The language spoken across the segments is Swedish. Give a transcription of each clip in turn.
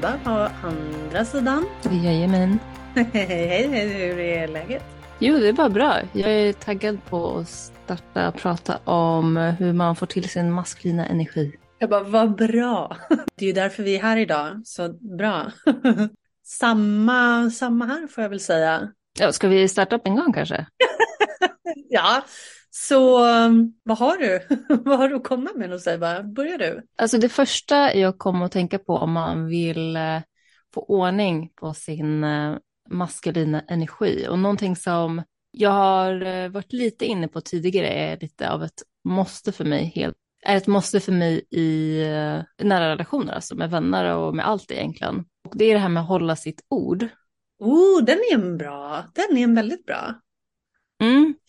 Noseiba på andra sidan. Jajamän. hej, hej, hur är läget? Jo, det är bara bra. Jag är taggad på att starta prata om hur man får till sin maskulina energi. Jag bara, vad bra. Det är ju därför vi är här idag, så bra. samma, samma här får jag väl säga. Ja, ska vi starta upp en gång kanske? ja, så um, vad har du? vad har du att komma med? Och säga, börjar du? Alltså det första jag kommer att tänka på om man vill eh, få ordning på sin eh, maskulina energi och någonting som jag har eh, varit lite inne på tidigare är lite av ett måste för mig helt är ett måste för mig i nära relationer, alltså med vänner och med allt egentligen. Och det är det här med att hålla sitt ord. Oh, den är en bra. Den är en väldigt bra.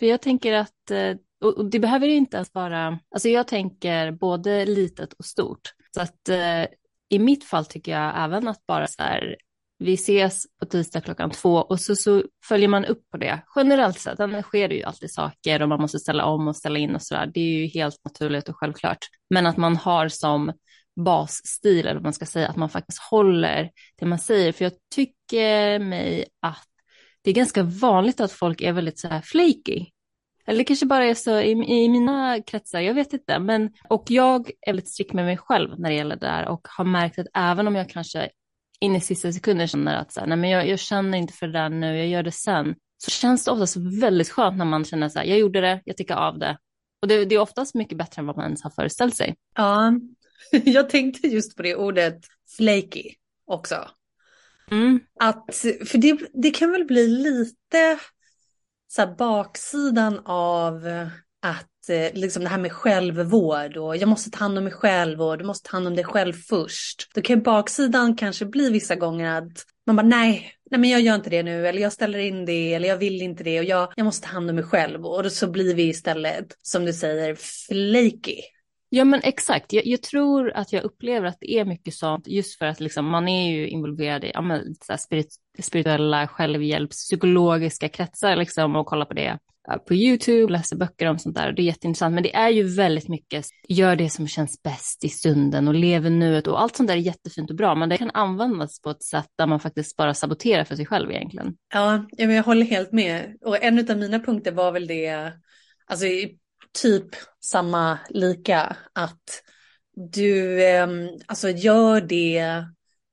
För jag tänker att, eh, och det behöver inte ens vara, alltså jag tänker både litet och stort. Så att eh, i mitt fall tycker jag även att bara så här, vi ses på tisdag klockan två och så, så följer man upp på det. Generellt sett, annars sker det ju alltid saker och man måste ställa om och ställa in och så där. Det är ju helt naturligt och självklart. Men att man har som basstil, eller vad man ska säga, att man faktiskt håller det man säger. För jag tycker mig att det är ganska vanligt att folk är väldigt så här flaky. Eller det kanske bara är så i, i mina kretsar, jag vet inte. Men, och jag är väldigt strikt med mig själv när det gäller det där och har märkt att även om jag kanske in i sista sekunden känner att så här, nej, men jag, jag känner inte för det där nu, jag gör det sen. Så känns det oftast väldigt skönt när man känner så här, jag gjorde det, jag tycker av det. Och det, det är oftast mycket bättre än vad man ens har föreställt sig. Ja, jag tänkte just på det ordet flaky också. Mm. Att, för det, det kan väl bli lite så här, baksidan av att eh, liksom det här med självvård och jag måste ta hand om mig själv och du måste ta hand om dig själv först. Då kan baksidan kanske bli vissa gånger att man bara nej, nej men jag gör inte det nu eller jag ställer in det eller jag vill inte det och jag, jag måste ta hand om mig själv och så blir vi istället som du säger flaky. Ja men exakt, jag, jag, tror att jag upplever att det är mycket sånt just för att liksom, man är ju involverad i ja, men, så spirit, spirituella självhjälps, psykologiska kretsar liksom, och kollar på det på YouTube, läser böcker om sånt där. Det är jätteintressant, men det är ju väldigt mycket, gör det som känns bäst i stunden och lever nuet och allt sånt där är jättefint och bra, men det kan användas på ett sätt där man faktiskt bara saboterar för sig själv egentligen. Ja, jag håller helt med. Och en av mina punkter var väl det, alltså typ samma lika. Att du eh, alltså gör det,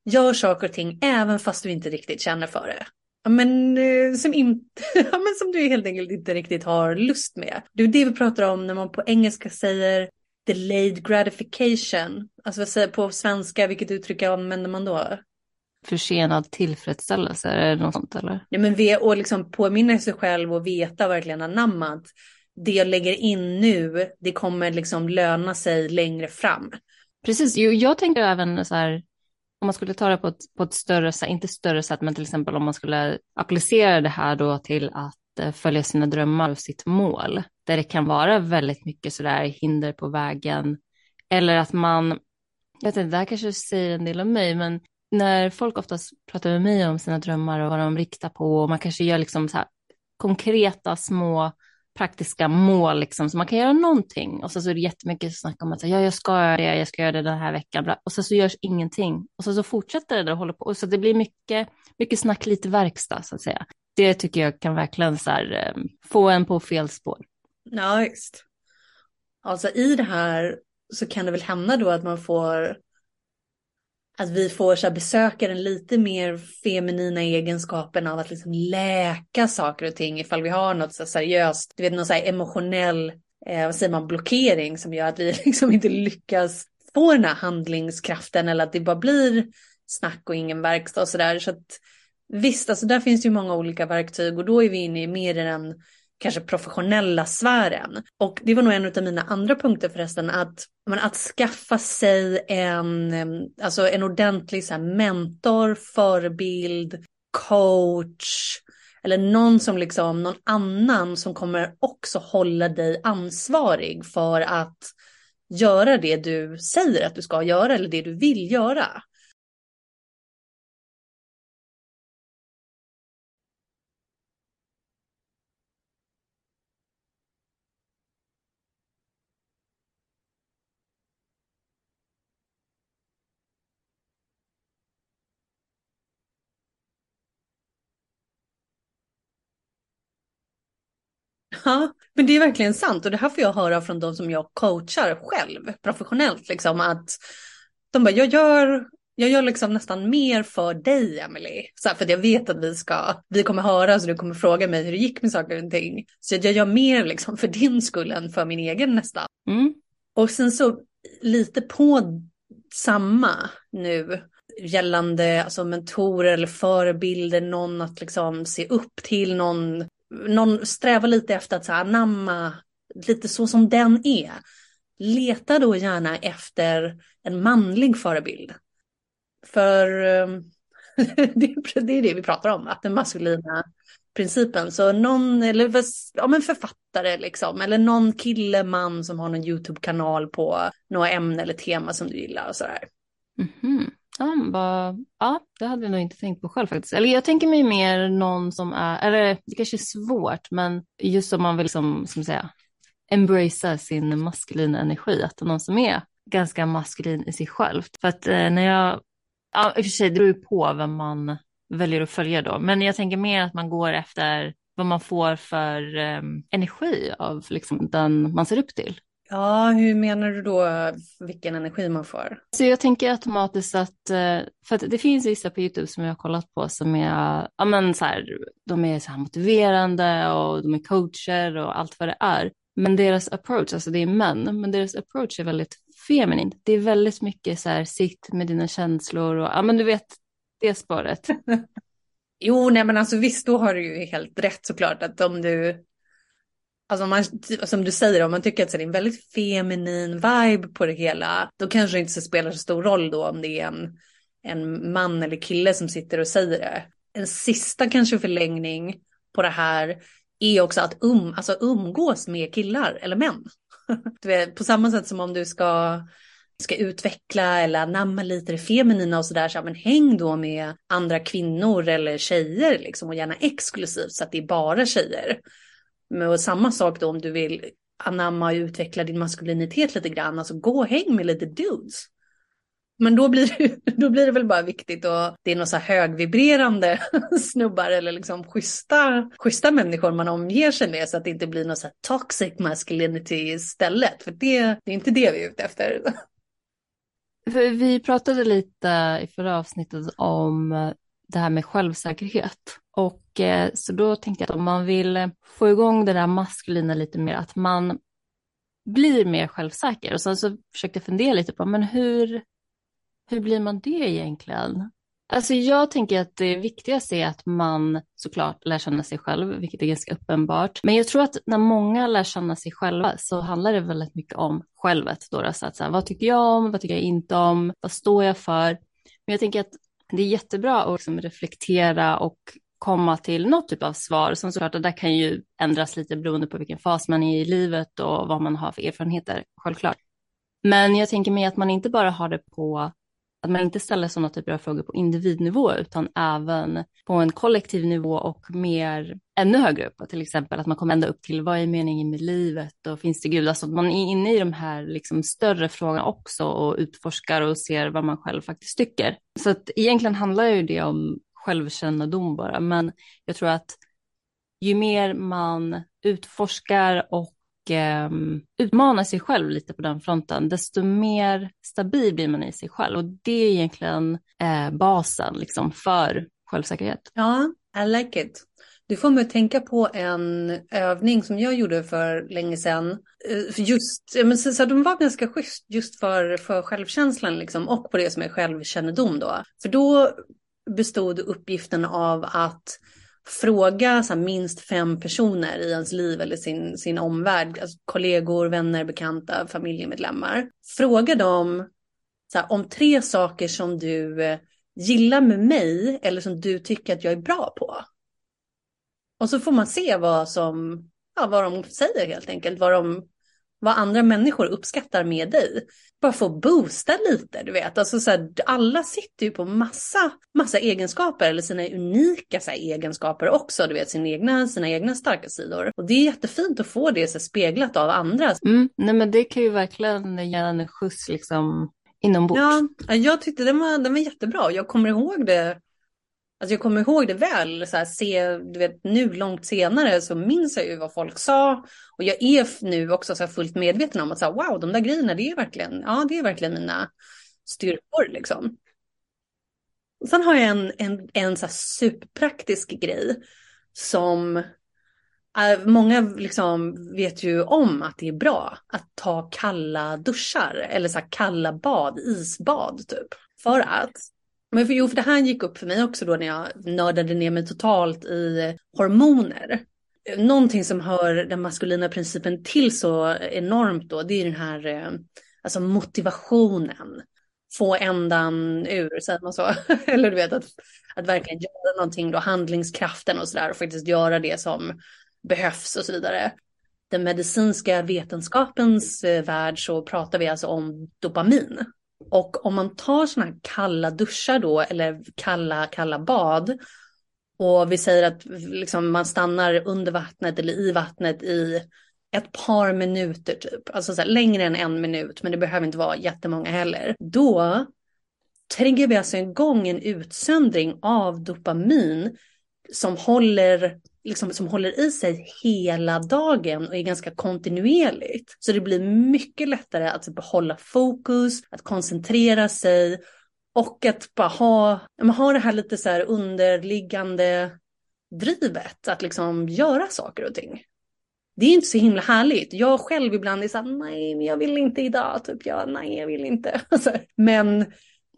gör saker och ting även fast du inte riktigt känner för det. Men, eh, som, inte, men som du helt enkelt inte riktigt har lust med. Det är det vi pratar om när man på engelska säger delayed gratification. Alltså vad säger på svenska, vilket uttryck använder man då? Försenad tillfredsställelse, är det något sånt eller? Ja men vi, och liksom påminna sig själv och veta verkligen anamma det jag lägger in nu, det kommer liksom löna sig längre fram. Precis, jo jag tänker även så här, om man skulle ta det på ett, på ett större sätt, inte större sätt, men till exempel om man skulle applicera det här då till att eh, följa sina drömmar och sitt mål, där det kan vara väldigt mycket sådär hinder på vägen, eller att man, jag vet inte, det här kanske säger en del om mig, men när folk oftast pratar med mig om sina drömmar och vad de riktar på, och man kanske gör liksom så här konkreta små praktiska mål, liksom, så man kan göra någonting. Och så, så är det jättemycket snack om att ja, jag ska göra det, jag ska göra det den här veckan. Och så, så görs ingenting. Och så, så fortsätter det där och håller på. Och så det blir mycket, mycket snack, lite verkstad så att säga. Det tycker jag kan verkligen så här, ehm, få en på fel spår. Ja, just. Alltså i det här så kan det väl hända då att man får att vi får så här, besöka den lite mer feminina egenskapen av att liksom läka saker och ting ifall vi har något så seriöst, du vet någon så här emotionell, eh, vad säger man, blockering som gör att vi liksom inte lyckas få den här handlingskraften eller att det bara blir snack och ingen verkstad och sådär. Så att visst, alltså där finns det ju många olika verktyg och då är vi inne i mer i den kanske professionella sfären. Och det var nog en av mina andra punkter förresten, att, men, att skaffa sig en, alltså en ordentlig så här, mentor, förebild, coach, eller någon som liksom, någon annan som kommer också hålla dig ansvarig för att göra det du säger att du ska göra eller det du vill göra. Ja, men det är verkligen sant och det här får jag höra från de som jag coachar själv professionellt liksom att de bara, jag gör, jag gör liksom nästan mer för dig Emily. Så här, för jag vet att vi ska, vi kommer höra så du kommer fråga mig hur det gick med saker och ting. Så jag gör mer liksom för din skull än för min egen nästan. Mm. Och sen så lite på samma nu gällande alltså mentorer eller förebilder, någon att liksom se upp till, någon någon strävar lite efter att så här, anamma lite så som den är. Leta då gärna efter en manlig förebild. För ehm, det, är det vi pratar om, att den maskulina principen. Så någon, eller ja, men författare liksom, eller någon kille, man som har någon YouTube-kanal på några ämne eller tema som du gillar och sådär. Mm -hmm. Ja, bara, ja, det hade jag nog inte tänkt på själv faktiskt. Eller jag tänker mig mer någon som är, eller det kanske är svårt, men just om man vill som, som säga, embracea sin maskulina energi, att det är någon som är ganska maskulin i sig själv. För att eh, när jag, ja i och för sig det beror ju på vem man väljer att följa då, men jag tänker mer att man går efter vad man får för eh, energi av liksom, den man ser upp till. Ja, hur menar du då vilken energi man får? Så jag tänker automatiskt att, eh, för att det finns vissa på YouTube som jag har kollat på som är, ja men så här, de är så här motiverande och de är coacher och allt vad det är. Men deras approach, alltså det är män, men deras approach är väldigt feminin. Det är väldigt mycket så här, sitt med dina känslor och, ja men du vet, det spåret. jo, nej men alltså visst, då har du ju helt rätt såklart att om du Alltså man, typ, som du säger, om man tycker att det är en väldigt feminin vibe på det hela, då kanske det inte spelar så stor roll då om det är en, en man eller kille som sitter och säger det. En sista kanske förlängning på det här är också att um, alltså umgås med killar eller män. Du vet, på samma sätt som om du ska, ska utveckla eller anamma lite det feminina och sådär, så men häng då med andra kvinnor eller tjejer liksom och gärna exklusivt så att det är bara tjejer. Och samma sak då om du vill anamma och utveckla din maskulinitet lite grann, alltså gå och häng med lite dudes. Men då blir, det, då blir det väl bara viktigt och det är några så här högvibrerande snubbar eller liksom schyssta, schyssta människor man omger sig med så att det inte blir någon så här toxic masculinity istället. För det, det är inte det vi är ute efter. Vi pratade lite i förra avsnittet om det här med självsäkerhet. Och eh, så då tänkte jag att om man vill eh, få igång det där maskulina lite mer, att man blir mer självsäker. Och sen så försökte jag fundera lite på, men hur, hur blir man det egentligen? Alltså jag tänker att det viktigaste är att man såklart lär känna sig själv, vilket är ganska uppenbart. Men jag tror att när många lär känna sig själva så handlar det väldigt mycket om självet. Då, så att, så här, vad tycker jag om? Vad tycker jag inte om? Vad står jag för? Men jag tänker att det är jättebra att liksom reflektera och komma till något typ av svar. Som såklart, det där kan ju ändras lite beroende på vilken fas man är i livet och vad man har för erfarenheter, självklart. Men jag tänker mig att man inte bara har det på att man inte ställer sådana typer av frågor på individnivå utan även på en kollektiv nivå och mer ännu högre upp. Till exempel att man kommer ända upp till vad är meningen med livet och finns det Gud? Alltså att man är inne i de här liksom större frågorna också och utforskar och ser vad man själv faktiskt tycker. Så att egentligen handlar ju det om självkännedom bara, men jag tror att ju mer man utforskar och eh, utmanar sig själv lite på den fronten, desto mer stabil blir man i sig själv. Och det är egentligen eh, basen liksom, för självsäkerhet. Ja, I like it. Du får mig att tänka på en övning som jag gjorde för länge sedan. Eh, just, men så, så de var ganska schysst just för, för självkänslan liksom, och på det som är självkännedom då. För då bestod uppgiften av att fråga så här, minst fem personer i ens liv eller sin, sin omvärld, alltså kollegor, vänner, bekanta, familjemedlemmar. Fråga dem så här, om tre saker som du eh, gillar med mig eller som du tycker att jag är bra på. Och så får man se vad som, ja, vad de säger helt enkelt, vad de vad andra människor uppskattar med dig. Bara få boosta lite, du vet. Alltså, så här, alla sitter ju på massa, massa egenskaper, eller sina unika så här, egenskaper också, du vet, sina egna, sina egna starka sidor. Och det är jättefint att få det så här, speglat av andra. Mm, nej men det kan ju verkligen ge en skjuts liksom inombords. Ja, jag tyckte den var, den var jättebra. Jag kommer ihåg det Alltså jag kommer ihåg det väl, så här, se, du vet, nu långt senare så minns jag ju vad folk sa. Och jag är nu också så fullt medveten om att så här, wow, de där grejerna, det är verkligen, ja, det är verkligen mina styrkor liksom. Och sen har jag en, en, en så superpraktisk grej som äh, Många liksom vet ju om att det är bra att ta kalla duschar eller så kalla bad, isbad typ. För att men för, jo, för det här gick upp för mig också då när jag nördade ner mig totalt i hormoner. Någonting som hör den maskulina principen till så enormt då, det är den här eh, alltså motivationen. Få ändan ur, säger man så? Eller du vet, att, att verkligen göra någonting då, handlingskraften och sådär och faktiskt göra det som behövs och så vidare. Den medicinska vetenskapens eh, värld så pratar vi alltså om dopamin. Och om man tar sådana här kalla duschar då, eller kalla, kalla bad, och vi säger att liksom man stannar under vattnet eller i vattnet i ett par minuter typ, alltså så här, längre än en minut, men det behöver inte vara jättemånga heller. Då triggar vi alltså igång en utsöndring av dopamin som håller liksom, som håller i sig hela dagen och är ganska kontinuerligt. Så det blir mycket lättare att typ behålla fokus, att koncentrera sig och att bara ha, ha det här lite så här underliggande drivet att liksom göra saker och ting. Det är inte så himla härligt. Jag själv ibland är så här, nej, men jag vill inte idag, typ, ja, nej, jag vill inte. men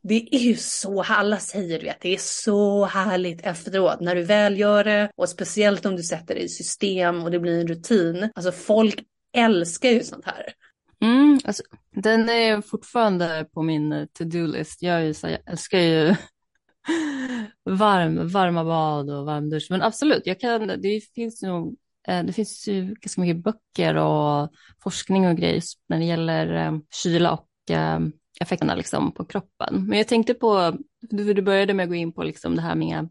det är ju så, alla säger du att det är så härligt efteråt när du väl gör det och speciellt om du sätter det i system och det blir en rutin. Alltså folk älskar ju sånt här. Mm, alltså, den är fortfarande på min to-do-list. Jag, jag älskar ju varm, varma bad och varm dusch. Men absolut, jag kan, det finns nog eh, det finns ju ganska mycket böcker och forskning och grejer när det gäller eh, kyla och eh, effekterna liksom på kroppen. Men jag tänkte på, du började med att gå in på liksom det här med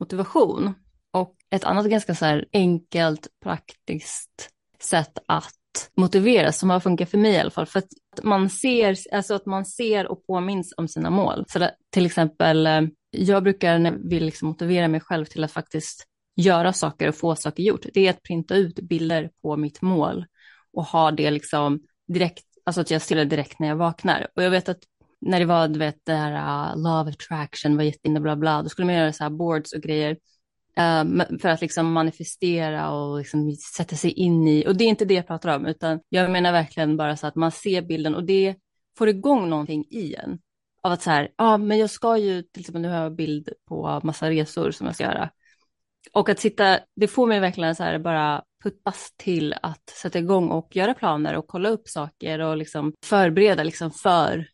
motivation. Och ett annat ganska så här enkelt, praktiskt sätt att motivera som har funkat för mig i alla fall. För att man ser, alltså att man ser och påminns om sina mål. Så där, till exempel, eh, jag brukar när jag vill liksom motivera mig själv till att faktiskt göra saker och få saker gjort. Det är att printa ut bilder på mitt mål och ha det liksom direkt Alltså att jag ser det direkt när jag vaknar. Och jag vet att när det var, du vet, det här uh, love attraction var jätteinne bla bla, då skulle man göra så här boards och grejer. Uh, för att liksom manifestera och liksom sätta sig in i, och det är inte det jag pratar om, utan jag menar verkligen bara så att man ser bilden och det får igång någonting i en. Av att så här, ja ah, men jag ska ju, till exempel nu har jag bild på massa resor som jag ska göra. Och att sitta, det får mig verkligen så här bara puttas till att sätta igång och göra planer och kolla upp saker och liksom förbereda liksom för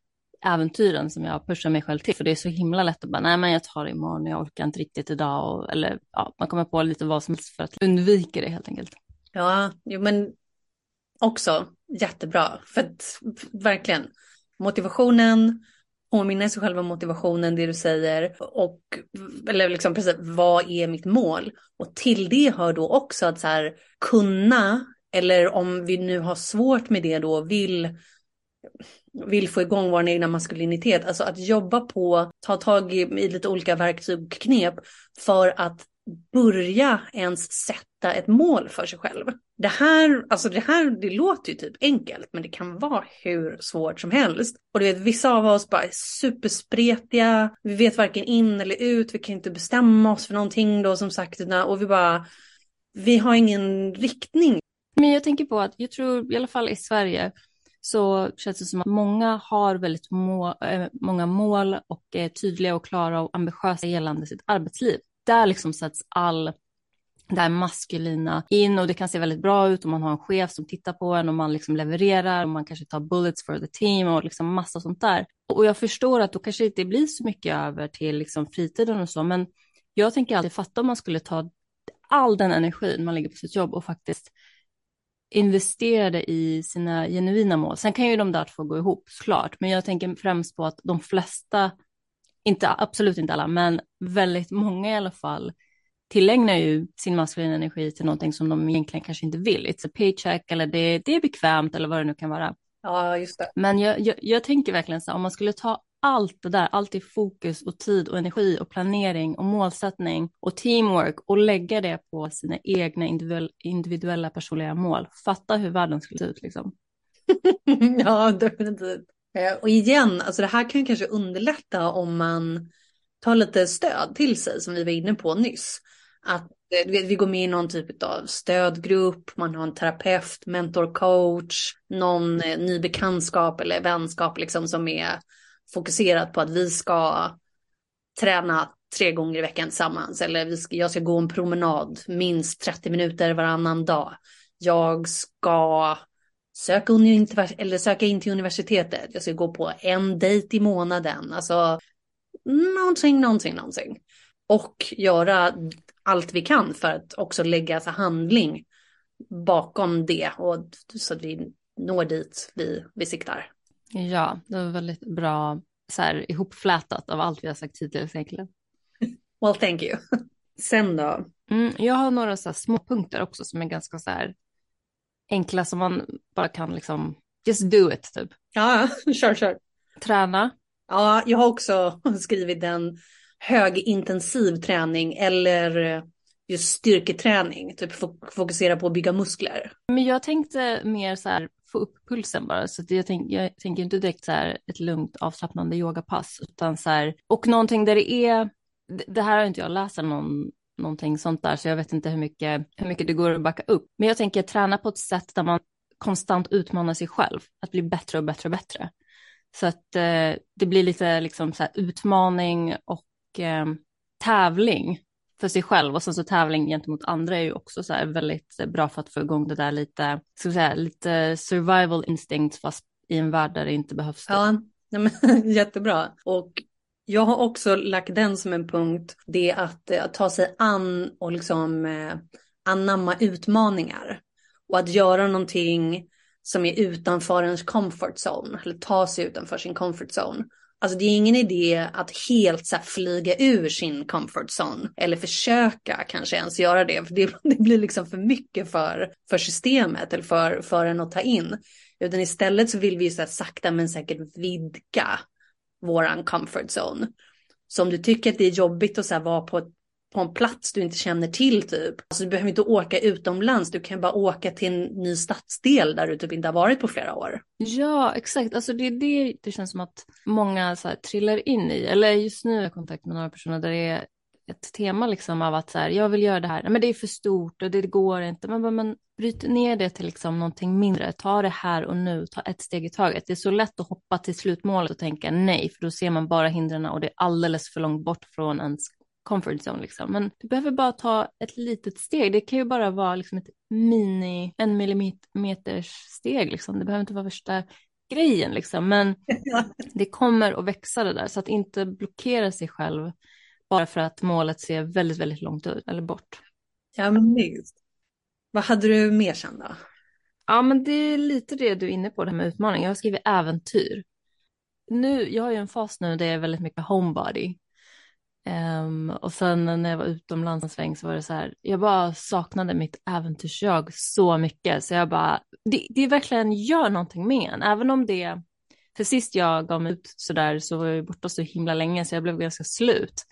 äventyren som jag pushar mig själv till. För det är så himla lätt att bara, nej men jag tar det imorgon, jag orkar inte riktigt idag. Och, eller ja, man kommer på lite vad som helst för att undvika det helt enkelt. Ja, jo men också jättebra. För att verkligen, motivationen, påminna sig själv om motivationen, det du säger och eller liksom precis vad är mitt mål? Och till det hör då också att så här kunna eller om vi nu har svårt med det då vill vill få igång vår egna maskulinitet, alltså att jobba på, ta tag i, i lite olika verktyg och knep för att börja ens sätta ett mål för sig själv. Det här, alltså det här, det låter ju typ enkelt, men det kan vara hur svårt som helst. Och du vet, vissa av oss bara är superspretiga, vi vet varken in eller ut, vi kan inte bestämma oss för någonting då som sagt, och vi bara, vi har ingen riktning. Men jag tänker på att jag tror i alla fall i Sverige så känns det som att många har väldigt må, äh, många mål och är tydliga och klara och ambitiösa gällande sitt arbetsliv. Där liksom sätts all det här maskulina in och det kan se väldigt bra ut om man har en chef som tittar på en och man liksom levererar och man kanske tar bullets for the team och liksom massa sånt där. Och jag förstår att då kanske inte blir så mycket över till liksom fritiden och så, men jag tänker alltid fatta om man skulle ta all den energin man lägger på sitt jobb och faktiskt investera det i sina genuina mål. Sen kan ju de där två gå ihop såklart, men jag tänker främst på att de flesta, inte absolut inte alla, men väldigt många i alla fall, tillägnar ju sin maskulina energi till någonting som de egentligen kanske inte vill. It's a paycheck eller det, det är bekvämt eller vad det nu kan vara. Ja, just det. Men jag, jag, jag tänker verkligen så här, om man skulle ta allt det där, allt i fokus och tid och energi och planering och målsättning och teamwork och lägga det på sina egna individuella personliga mål. Fatta hur världen skulle se ut liksom. ja, definitivt. Eh, och igen, alltså det här kan kanske underlätta om man tar lite stöd till sig som vi var inne på nyss. Att eh, vi går med i någon typ av stödgrupp, man har en terapeut, mentor, coach, någon eh, ny bekantskap eller vänskap liksom som är fokuserat på att vi ska träna tre gånger i veckan tillsammans eller vi ska, jag ska gå en promenad minst 30 minuter varannan dag. Jag ska söka, eller söka in till universitetet. Jag ska gå på en dejt i månaden. Alltså någonting, någonting, någonting. Och göra allt vi kan för att också lägga alltså, handling bakom det och så att vi når dit vi, vi siktar. Ja, det var väldigt bra så här, ihopflätat av allt vi har sagt tidigare egentligen. Well, thank you. Sen då? Mm, jag har några så små punkter också som är ganska så här enkla som man bara kan liksom, just do it typ. Ja, kör, kör. Träna. Ja, jag har också skrivit den högintensiv träning eller just styrketräning, typ fokusera på att bygga muskler. Men jag tänkte mer så här få upp pulsen bara, så jag, tänk, jag tänker inte direkt så här ett lugnt avslappnande yogapass, utan så här, och någonting där det är, det här har inte jag läst någon, någonting sånt där, så jag vet inte hur mycket, hur mycket det går att backa upp. Men jag tänker träna på ett sätt där man konstant utmanar sig själv, att bli bättre och bättre och bättre. Så att eh, det blir lite liksom så här utmaning och eh, tävling för sig själv och sen så tävling gentemot andra är ju också så här väldigt bra för att få igång det där lite, ska vi säga, lite survival instinct fast i en värld där det inte behövs. Det. Ja, men, jättebra. Och jag har också lagt den som en punkt, det är att, att ta sig an och liksom eh, anamma utmaningar. Och att göra någonting som är utanför ens comfort zone, eller ta sig utanför sin comfort zone. Alltså det är ingen idé att helt så flyga ur sin comfort zone eller försöka kanske ens göra det. För det, det blir liksom för mycket för, för systemet eller för, för en att ta in. Utan istället så vill vi så sakta men säkert vidga våran comfort zone. Så om du tycker att det är jobbigt att så vara på ett på en plats du inte känner till typ. Alltså du behöver inte åka utomlands, du kan bara åka till en ny stadsdel där du typ inte har varit på flera år. Ja, exakt. Alltså det är det det känns som att många så här, trillar in i. Eller just nu har jag kontakt med några personer där det är ett tema liksom av att så här, jag vill göra det här, men det är för stort och det går inte. Men, men bryt ner det till liksom någonting mindre, ta det här och nu, ta ett steg i taget. Det är så lätt att hoppa till slutmålet och tänka nej, för då ser man bara hindren och det är alldeles för långt bort från ens comfort zone liksom. Men du behöver bara ta ett litet steg. Det kan ju bara vara liksom ett mini, en millimeters steg liksom. Det behöver inte vara värsta grejen liksom. Men det kommer att växa det där. Så att inte blockera sig själv bara för att målet ser väldigt, väldigt långt ut eller bort. Ja, men just. Vad hade du mer sen då? Ja, men det är lite det du är inne på, det här med utmaning. Jag har skrivit äventyr. Nu, jag har ju en fas nu där jag är väldigt mycket homebody. Um, och sen när jag var utomlands en sväng så var det så här, jag bara saknade mitt äventyrsjag så mycket. Så jag bara, det, det verkligen gör någonting med en, även om det, för sist jag gav mig ut så där så var jag borta så himla länge så jag blev ganska slut.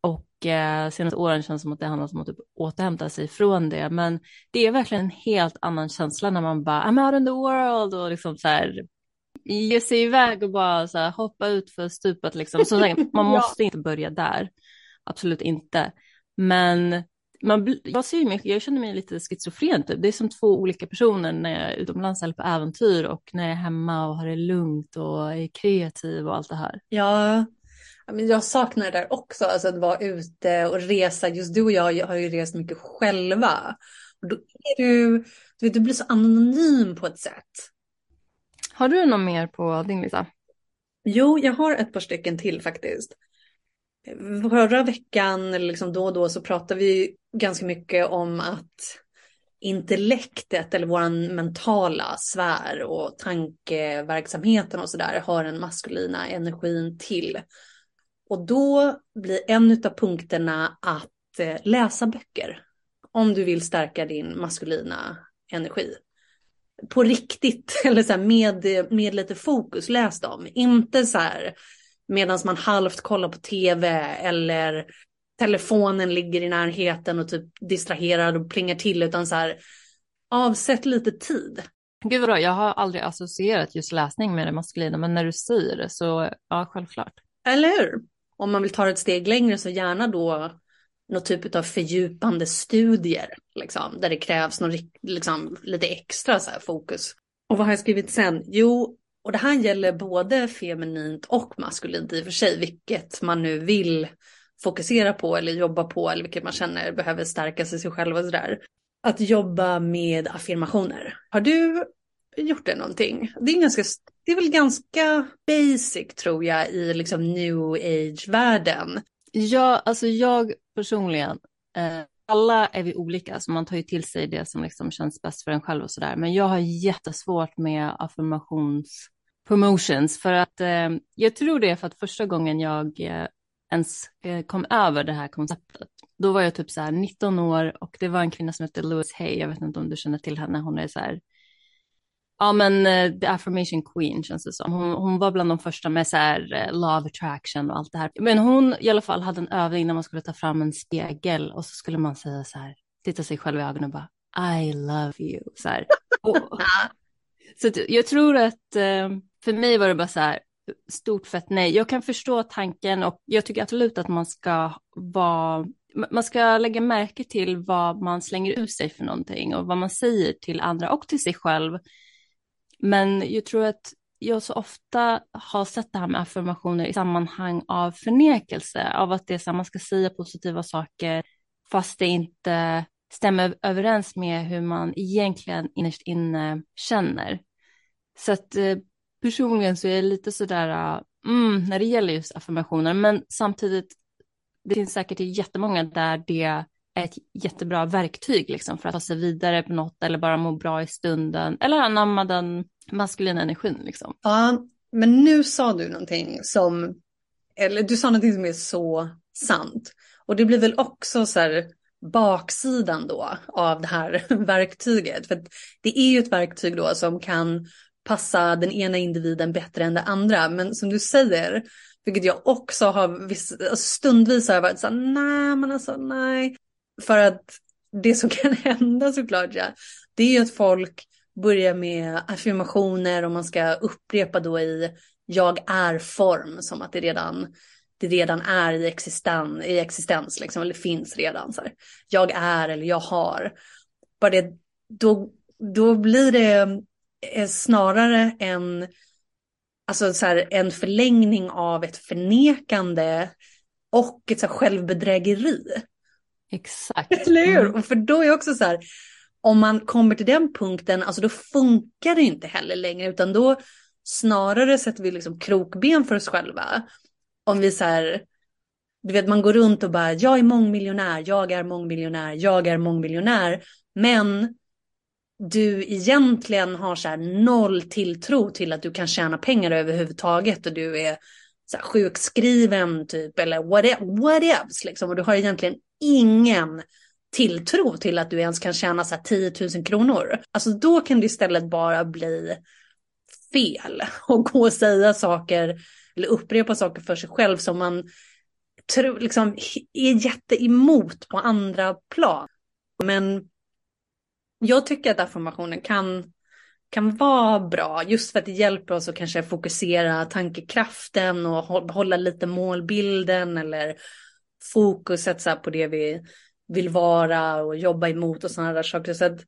Och eh, senaste åren känns det som att det handlar om att typ återhämta sig från det. Men det är verkligen en helt annan känsla när man bara, I'm out in the world och liksom så här ge sig iväg och bara så här, hoppa ut för stupet liksom. Så man måste ja. inte börja där, absolut inte. Men man, jag, ser mycket, jag känner mig lite schizofren typ. Det är som två olika personer när jag är utomlands eller på äventyr och när jag är hemma och har det lugnt och är kreativ och allt det här. Ja, jag saknar det där också, alltså att vara ute och resa. Just du och jag har ju rest mycket själva. Och då är du, du, vet, du blir så anonym på ett sätt. Har du något mer på din lista? Jo, jag har ett par stycken till faktiskt. Förra veckan, eller liksom då och då, så pratade vi ganska mycket om att intellektet eller vår mentala sfär och tankeverksamheten och sådär har den maskulina energin till. Och då blir en av punkterna att eh, läsa böcker. Om du vill stärka din maskulina energi. På riktigt, eller så med, med lite fokus, läs dem. Inte så här medan man halvt kollar på tv eller telefonen ligger i närheten och typ distraherar och plingar till, utan så här avsätt lite tid. Gud vad bra, jag har aldrig associerat just läsning med det maskulina, men när du säger det så ja, självklart. Eller hur? Om man vill ta ett steg längre så gärna då någon typ av fördjupande studier, liksom, där det krävs någon, liksom, lite extra så här, fokus. Och vad har jag skrivit sen? Jo, och det här gäller både feminint och maskulint i och för sig, vilket man nu vill fokusera på eller jobba på eller vilket man känner behöver stärka sig, sig själv och sådär. Att jobba med affirmationer. Har du gjort det någonting? Det är, ganska, det är väl ganska basic tror jag i liksom new age-världen. Ja, alltså jag personligen, eh, alla är vi olika, så man tar ju till sig det som liksom känns bäst för en själv och sådär. Men jag har jättesvårt med affirmations promotions för att eh, jag tror det är för att första gången jag eh, ens eh, kom över det här konceptet, då var jag typ så här 19 år och det var en kvinna som hette Louise Hay, jag vet inte om du känner till henne, hon är så här Ja men uh, The Affirmation Queen känns det som. Hon, hon var bland de första med så här uh, Love Attraction och allt det här. Men hon i alla fall hade en övning när man skulle ta fram en spegel och så skulle man säga så här, titta sig själv i ögonen och bara I love you. Så här. Och, så jag tror att uh, för mig var det bara så här stort fett nej. Jag kan förstå tanken och jag tycker absolut att man ska vara man ska lägga märke till vad man slänger ut sig för någonting och vad man säger till andra och till sig själv men jag tror att jag så ofta har sett det här med affirmationer i sammanhang av förnekelse, av att det är så man ska säga positiva saker fast det inte stämmer överens med hur man egentligen innerst inne känner. Så att eh, personligen så är jag lite sådär, eh, mm, när det gäller just affirmationer, men samtidigt, det finns säkert jättemånga där det ett jättebra verktyg liksom, för att ta sig vidare på något eller bara må bra i stunden eller anamma den maskulina energin. Liksom. Ja, men nu sa du någonting som, eller du sa någonting som är så sant. Och det blir väl också så här baksidan då av det här verktyget. För det är ju ett verktyg då som kan passa den ena individen bättre än det andra. Men som du säger, vilket jag också har, alltså stundvis har jag varit så här, nej men alltså nej. För att det som kan hända såklart, ja, det är ju att folk börjar med affirmationer och man ska upprepa då i jag är-form som att det redan, det redan är i, existen, i existens, liksom, eller finns redan. Så här. Jag är eller jag har. Bara det, då, då blir det eh, snarare en, alltså så här, en förlängning av ett förnekande och ett så här självbedrägeri. Exakt. Eller hur? Mm. Och för då är också så här, om man kommer till den punkten, alltså då funkar det inte heller längre, utan då snarare sätter vi liksom krokben för oss själva. Om vi så här, du vet man går runt och bara, jag är mångmiljonär, jag är mångmiljonär, jag är mångmiljonär, men du egentligen har så här noll tilltro till att du kan tjäna pengar överhuvudtaget och du är så här sjukskriven typ eller what, else liksom och du har egentligen ingen tilltro till att du ens kan tjäna så här 10 000 kronor. Alltså då kan det istället bara bli fel och gå och säga saker eller upprepa saker för sig själv som man tror, liksom, är jätteemot på andra plan. Men jag tycker att affirmationen kan, kan vara bra just för att det hjälper oss att kanske fokusera tankekraften och hålla lite målbilden eller fokuset så på det vi vill vara och jobba emot och sådana där saker. Så att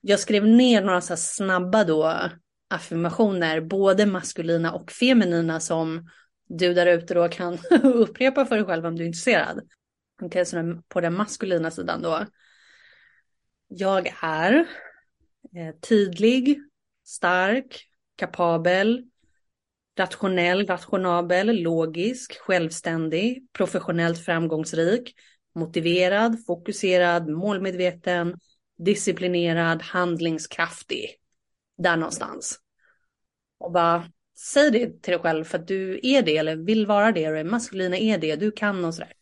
jag skrev ner några så snabba då affirmationer, både maskulina och feminina som du där ute då kan upprepa för dig själv om du är intresserad. Okej, okay, så på den maskulina sidan då. Jag är eh, tydlig, stark, kapabel, rationell, rationabel, logisk, självständig, professionellt framgångsrik, motiverad, fokuserad, målmedveten, disciplinerad, handlingskraftig. Där någonstans. Och bara säg det till dig själv för att du är det eller vill vara det. Och maskulina är det, du kan och sådär.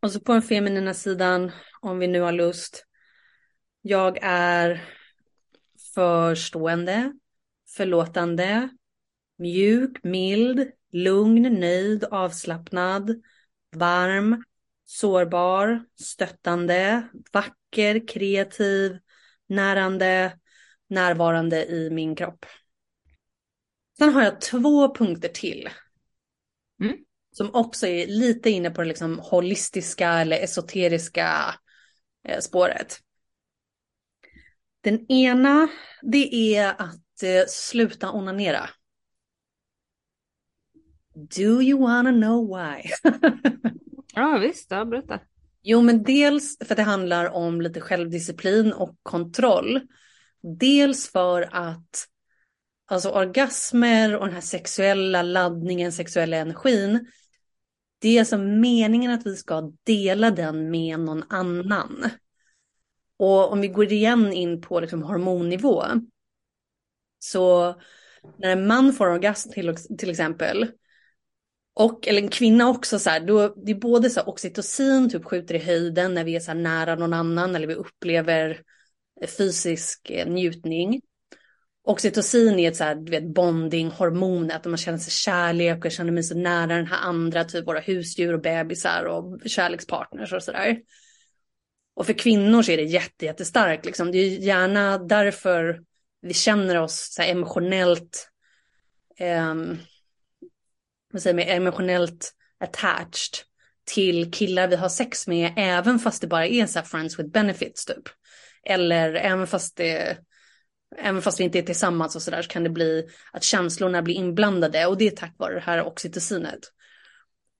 Och så på den feminina sidan, om vi nu har lust. Jag är förstående, förlåtande, mjuk, mild, lugn, nöjd, avslappnad, varm, sårbar, stöttande, vacker, kreativ, närande, närvarande i min kropp. Sen har jag två punkter till. Mm. Som också är lite inne på det liksom holistiska eller esoteriska eh, spåret. Den ena, det är att eh, sluta onanera. Do you wanna know why? ja visst, ja, berätta. Jo men dels för att det handlar om lite självdisciplin och kontroll. Dels för att alltså orgasmer och den här sexuella laddningen, sexuella energin. Det är alltså meningen att vi ska dela den med någon annan. Och om vi går igen in på liksom hormonnivå. Så när en man får orgasm till, till exempel. Och, eller en kvinna också så här, då, det är både så här, oxytocin typ skjuter i höjden när vi är så här nära någon annan eller vi upplever eh, fysisk eh, njutning. Oxytocin är ett så här, du vet, bonding-hormon, att man känner sig kärlek och känner mig så nära den här andra, typ våra husdjur och bebisar och kärlekspartners och sådär. Och för kvinnor så är det jätte, jättestarkt, liksom. det är gärna därför vi känner oss så här emotionellt, eh, vad säger man, emotionellt attached till killar vi har sex med, även fast det bara är så här friends with benefits typ. Eller även fast det Även fast vi inte är tillsammans och sådär så kan det bli att känslorna blir inblandade och det är tack vare det här oxytocinet.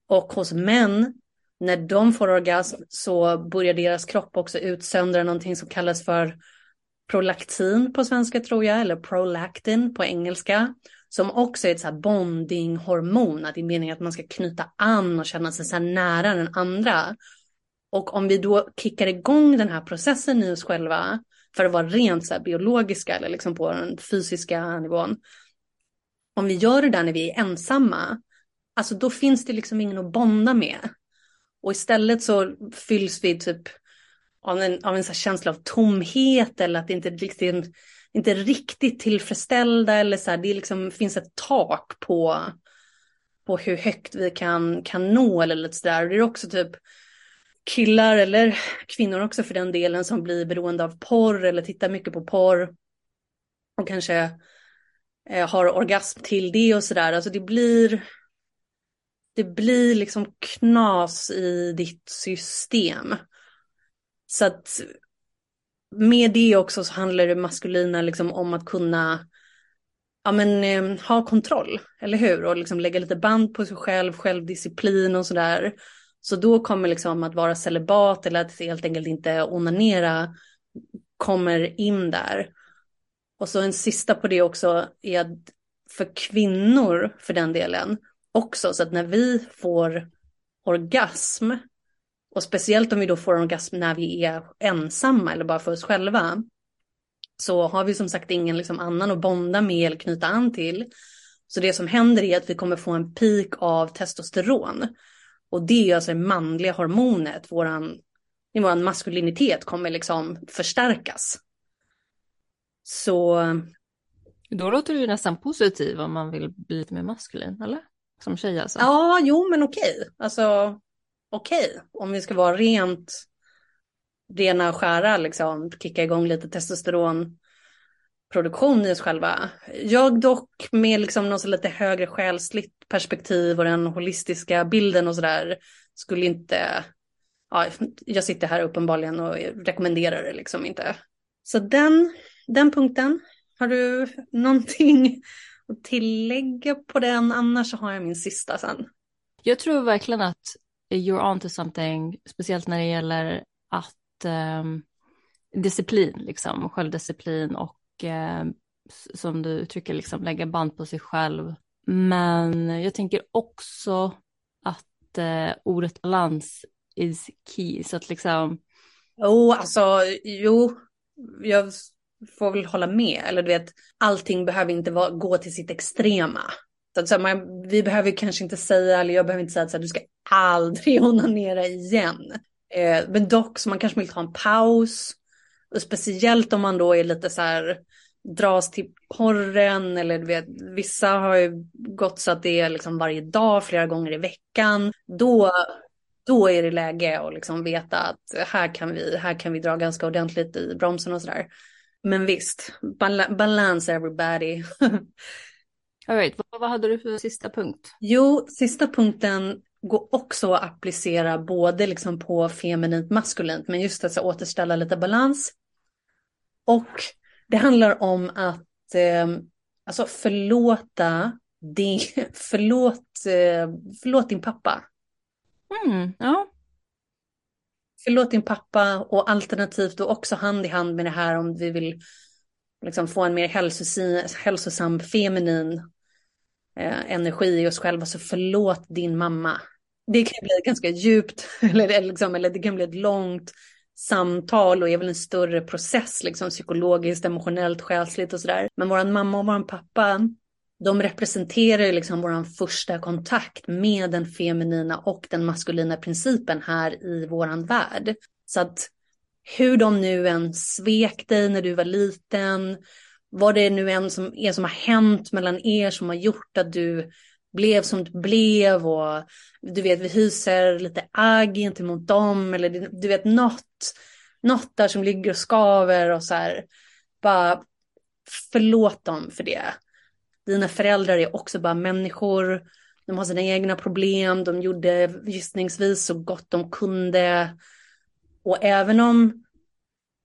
Och hos män, när de får orgasm så börjar deras kropp också utsöndra någonting som kallas för prolaktin på svenska tror jag, eller prolactin på engelska. Som också är ett så här bondinghormon, att det är meningen att man ska knyta an och känna sig så nära den andra. Och om vi då kickar igång den här processen i oss själva för att vara rent så här biologiska eller liksom på den fysiska nivån. Om vi gör det där när vi är ensamma, alltså då finns det liksom ingen att bonda med. Och istället så fylls vi typ av en, av en så känsla av tomhet eller att det inte riktigt, inte riktigt tillfredsställda eller så här, det liksom finns ett tak på, på hur högt vi kan, kan nå eller lite sådär. Det är också typ killar eller kvinnor också för den delen som blir beroende av porr eller tittar mycket på porr och kanske eh, har orgasm till det och sådär. Alltså det blir det blir liksom knas i ditt system. Så att med det också så handlar det maskulina liksom om att kunna ja, men, eh, ha kontroll, eller hur? Och liksom lägga lite band på sig själv, självdisciplin och sådär. Så då kommer liksom att vara celibat eller att helt enkelt inte onanera kommer in där. Och så en sista på det också är att för kvinnor för den delen också, så att när vi får orgasm, och speciellt om vi då får orgasm när vi är ensamma eller bara för oss själva, så har vi som sagt ingen liksom annan att bonda med eller knyta an till. Så det som händer är att vi kommer få en peak av testosteron. Och det är alltså det manliga hormonet, våran, våran maskulinitet kommer liksom förstärkas. Så... Då låter du nästan positiv om man vill bli lite mer maskulin, eller? Som tjej alltså. Ja, jo men okej. Alltså, okej. Om vi ska vara rent rena och skära, liksom, kicka igång lite testosteronproduktion i oss själva. Jag dock med liksom något så lite högre själsligt perspektiv och den holistiska bilden och sådär skulle inte ja, jag sitter här uppenbarligen och rekommenderar det liksom inte. Så den, den punkten, har du någonting att tillägga på den? Annars så har jag min sista sen. Jag tror verkligen att Eh, you're on to something, speciellt när det gäller att um, disciplin, liksom, självdisciplin och um, som du uttrycker, liksom, lägga band på sig själv. Men jag tänker också att uh, ordet balans is key, så att liksom... Jo, oh, alltså, jo, jag får väl hålla med, eller du vet, allting behöver inte vara, gå till sitt extrema. Så att, man, vi behöver kanske inte säga, eller jag behöver inte säga att du ska aldrig onanera igen. Eh, men dock så man kanske vill ta en paus. Och speciellt om man då är lite så här dras till porren eller du vet, vissa har ju gått så att det är liksom varje dag, flera gånger i veckan. Då, då är det läge att liksom veta att här kan, vi, här kan vi dra ganska ordentligt i bromsen och sådär. Men visst, bal balans everybody. All right. vad, vad hade du för sista punkt? Jo, sista punkten går också att applicera både liksom på feminint maskulint, men just att återställa lite balans. Och det handlar om att eh, alltså förlåta din, förlåt, eh, förlåt din pappa. Mm, ja. Förlåt din pappa och alternativt och också hand i hand med det här om vi vill liksom få en mer hälsosam, hälsosam feminin eh, energi i oss själva, så förlåt din mamma. Det kan bli ganska djupt, eller, liksom, eller det kan bli ett långt samtal och är väl en större process, liksom psykologiskt, emotionellt, själsligt och sådär. Men våran mamma och våran pappa, de representerar liksom våran första kontakt med den feminina och den maskulina principen här i våran värld. Så att hur de nu än svek dig när du var liten, vad det nu än som är som har hänt mellan er som har gjort att du blev som du blev och du vet vi hyser lite agg gentemot dem eller du vet något, något där som ligger och skaver och så här bara förlåt dem för det. Dina föräldrar är också bara människor, de har sina egna problem, de gjorde gissningsvis så gott de kunde. Och även om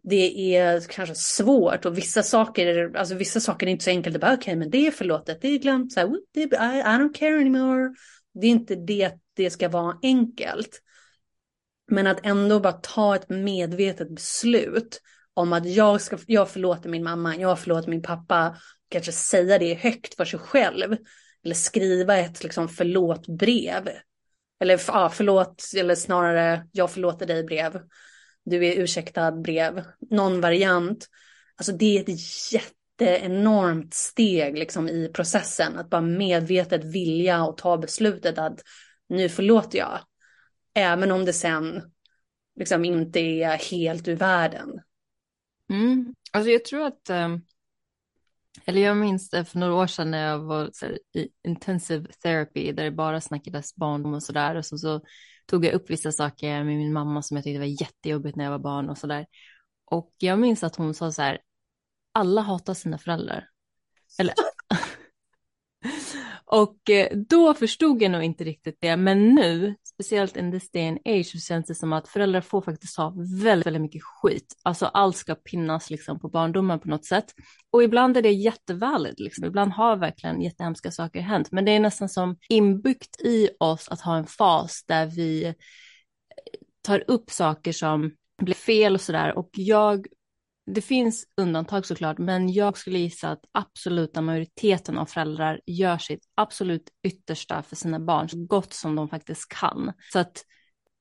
det är kanske svårt och vissa saker, alltså vissa saker är inte så enkelt. Okej, okay, men det är förlåtet, det är glömt, så här, I, I don't care anymore. Det är inte det att det ska vara enkelt. Men att ändå bara ta ett medvetet beslut om att jag, ska, jag förlåter min mamma, jag förlåter min pappa. Kanske säga det högt för sig själv. Eller skriva ett liksom, förlåt-brev. Eller ja, förlåt, eller snarare jag förlåter dig brev du är ursäktad brev, någon variant. Alltså det är ett jätteenormt steg liksom i processen, att bara medvetet vilja och ta beslutet att nu förlåter jag. Även om det sen liksom inte är helt ur världen. Mm. Alltså jag tror att, ehm, eller jag minns det för några år sedan när jag var i intensive therapy där det bara snackades barndom och sådär och så, så tog jag upp vissa saker med min mamma som jag tyckte var jättejobbigt när jag var barn och sådär. Och jag minns att hon sa så här, alla hatar sina föräldrar. Eller och eh, då förstod jag nog inte riktigt det, men nu, speciellt in this day and age, så känns det som att föräldrar får faktiskt ha väldigt, väldigt mycket skit. Alltså allt ska pinnas liksom på barndomen på något sätt. Och ibland är det jättevalid, liksom. ibland har verkligen jättehemska saker hänt, men det är nästan som inbyggt i oss att ha en fas där vi eh, tar upp saker som blir fel och sådär. Och jag, det finns undantag såklart, men jag skulle gissa att absoluta majoriteten av föräldrar gör sitt absolut yttersta för sina barn, så gott som de faktiskt kan. Så att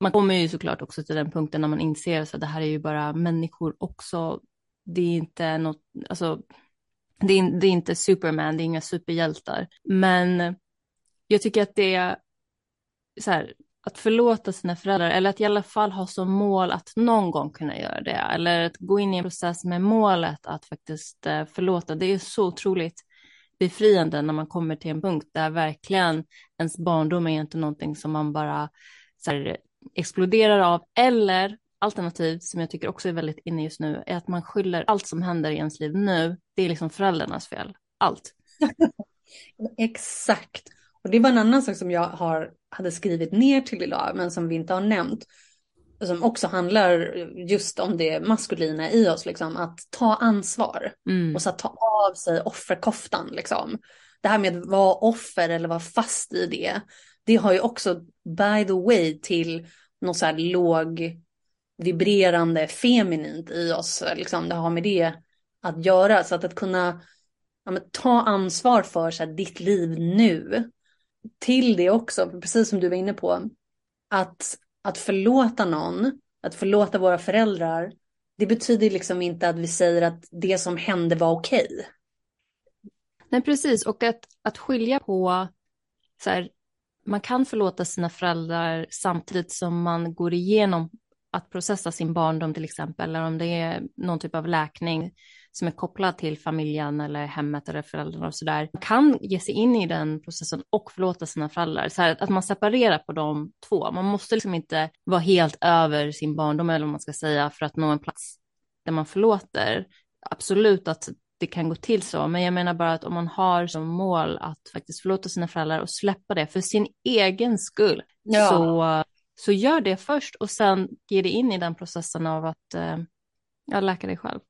man kommer ju såklart också till den punkten när man inser att det här är ju bara människor också. Det är inte något, alltså, det är, det är inte Superman, det är inga superhjältar. Men jag tycker att det är så här, att förlåta sina föräldrar eller att i alla fall ha som mål att någon gång kunna göra det eller att gå in i en process med målet att faktiskt eh, förlåta. Det är så otroligt befriande när man kommer till en punkt där verkligen ens barndom är inte någonting som man bara så här, exploderar av eller alternativt som jag tycker också är väldigt inne just nu är att man skyller allt som händer i ens liv nu. Det är liksom föräldrarnas fel. Allt. Exakt. Och det var en annan sak som jag har, hade skrivit ner till idag, men som vi inte har nämnt. som också handlar just om det maskulina i oss, liksom, att ta ansvar mm. och så att ta av sig offerkoftan. Liksom. Det här med att vara offer eller vara fast i det, det har ju också by the way till något så här låg vibrerande feminint i oss. Liksom, det har med det att göra. Så att, att kunna ja, ta ansvar för så här, ditt liv nu. Till det också, precis som du var inne på, att, att förlåta någon, att förlåta våra föräldrar, det betyder liksom inte att vi säger att det som hände var okej. Okay. Nej, precis. Och att, att skilja på, så här, man kan förlåta sina föräldrar samtidigt som man går igenom att processa sin barndom till exempel, eller om det är någon typ av läkning som är kopplad till familjen eller hemmet eller föräldrarna och sådär, kan ge sig in i den processen och förlåta sina föräldrar. Så här, att man separerar på de två. Man måste liksom inte vara helt över sin barndom eller vad man ska säga för att nå en plats där man förlåter. Absolut att det kan gå till så, men jag menar bara att om man har som mål att faktiskt förlåta sina föräldrar och släppa det för sin egen skull, ja. så, så gör det först och sen ge dig in i den processen av att eh, ja, läka dig själv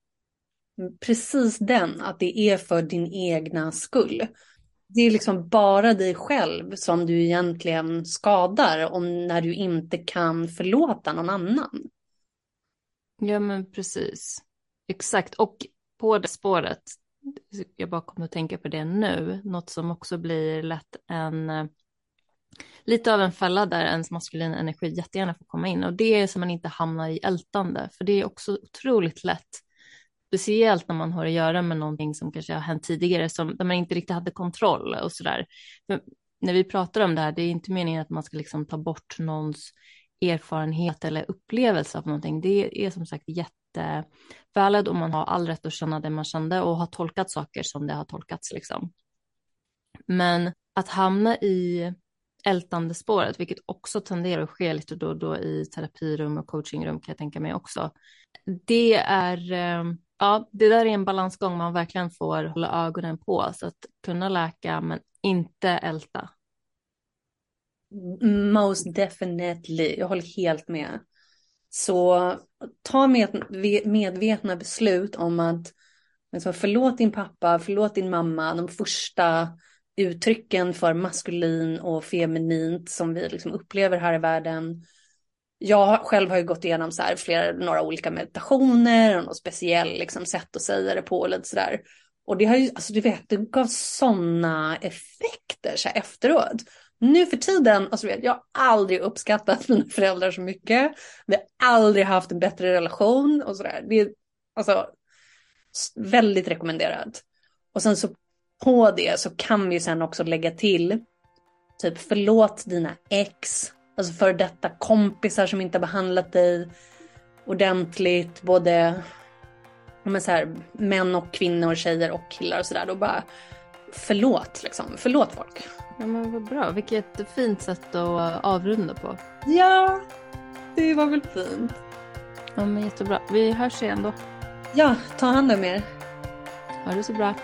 precis den, att det är för din egna skull. Det är liksom bara dig själv som du egentligen skadar om när du inte kan förlåta någon annan. Ja men precis. Exakt. Och på det spåret, jag bara kommer att tänka på det nu, något som också blir lätt en eh, lite av en fälla där ens maskulina energi jättegärna får komma in och det är så man inte hamnar i ältande för det är också otroligt lätt Speciellt när man har att göra med någonting som kanske har hänt tidigare, som, där man inte riktigt hade kontroll och sådär. När vi pratar om det här, det är inte meningen att man ska liksom ta bort någons erfarenhet eller upplevelse av någonting. Det är som sagt jättevalid och man har all rätt att känna det man kände och har tolkat saker som det har tolkats liksom. Men att hamna i ältande spåret, vilket också tenderar att ske lite då och då i terapirum och coachingrum kan jag tänka mig också. Det är eh, ja, det där är en balansgång man verkligen får hålla ögonen på så att kunna läka men inte älta. Most definitely, jag håller helt med. Så ta med, medvetna beslut om att liksom, förlåt din pappa, förlåt din mamma, de första uttrycken för maskulin och feminint som vi liksom upplever här i världen jag själv har ju gått igenom så här flera, några olika meditationer och något speciellt liksom sätt att säga det på och lite sådär. Och det har ju, alltså du vet, det gav sådana effekter så här efteråt. Nu för tiden, alltså vet, jag har aldrig uppskattat mina föräldrar så mycket. Vi har aldrig haft en bättre relation och sådär. Det är alltså väldigt rekommenderat. Och sen så på det så kan vi sen också lägga till typ förlåt dina ex, Alltså för detta kompisar som inte har behandlat dig ordentligt. Både men så här, män och kvinnor, tjejer och killar och sådär. Då bara förlåt liksom. Förlåt folk. Ja men vad bra. Vilket fint sätt att avrunda på. Ja, det var väl fint. Ja men jättebra. Vi hörs igen då. Ja, ta hand om er. Ha det så bra.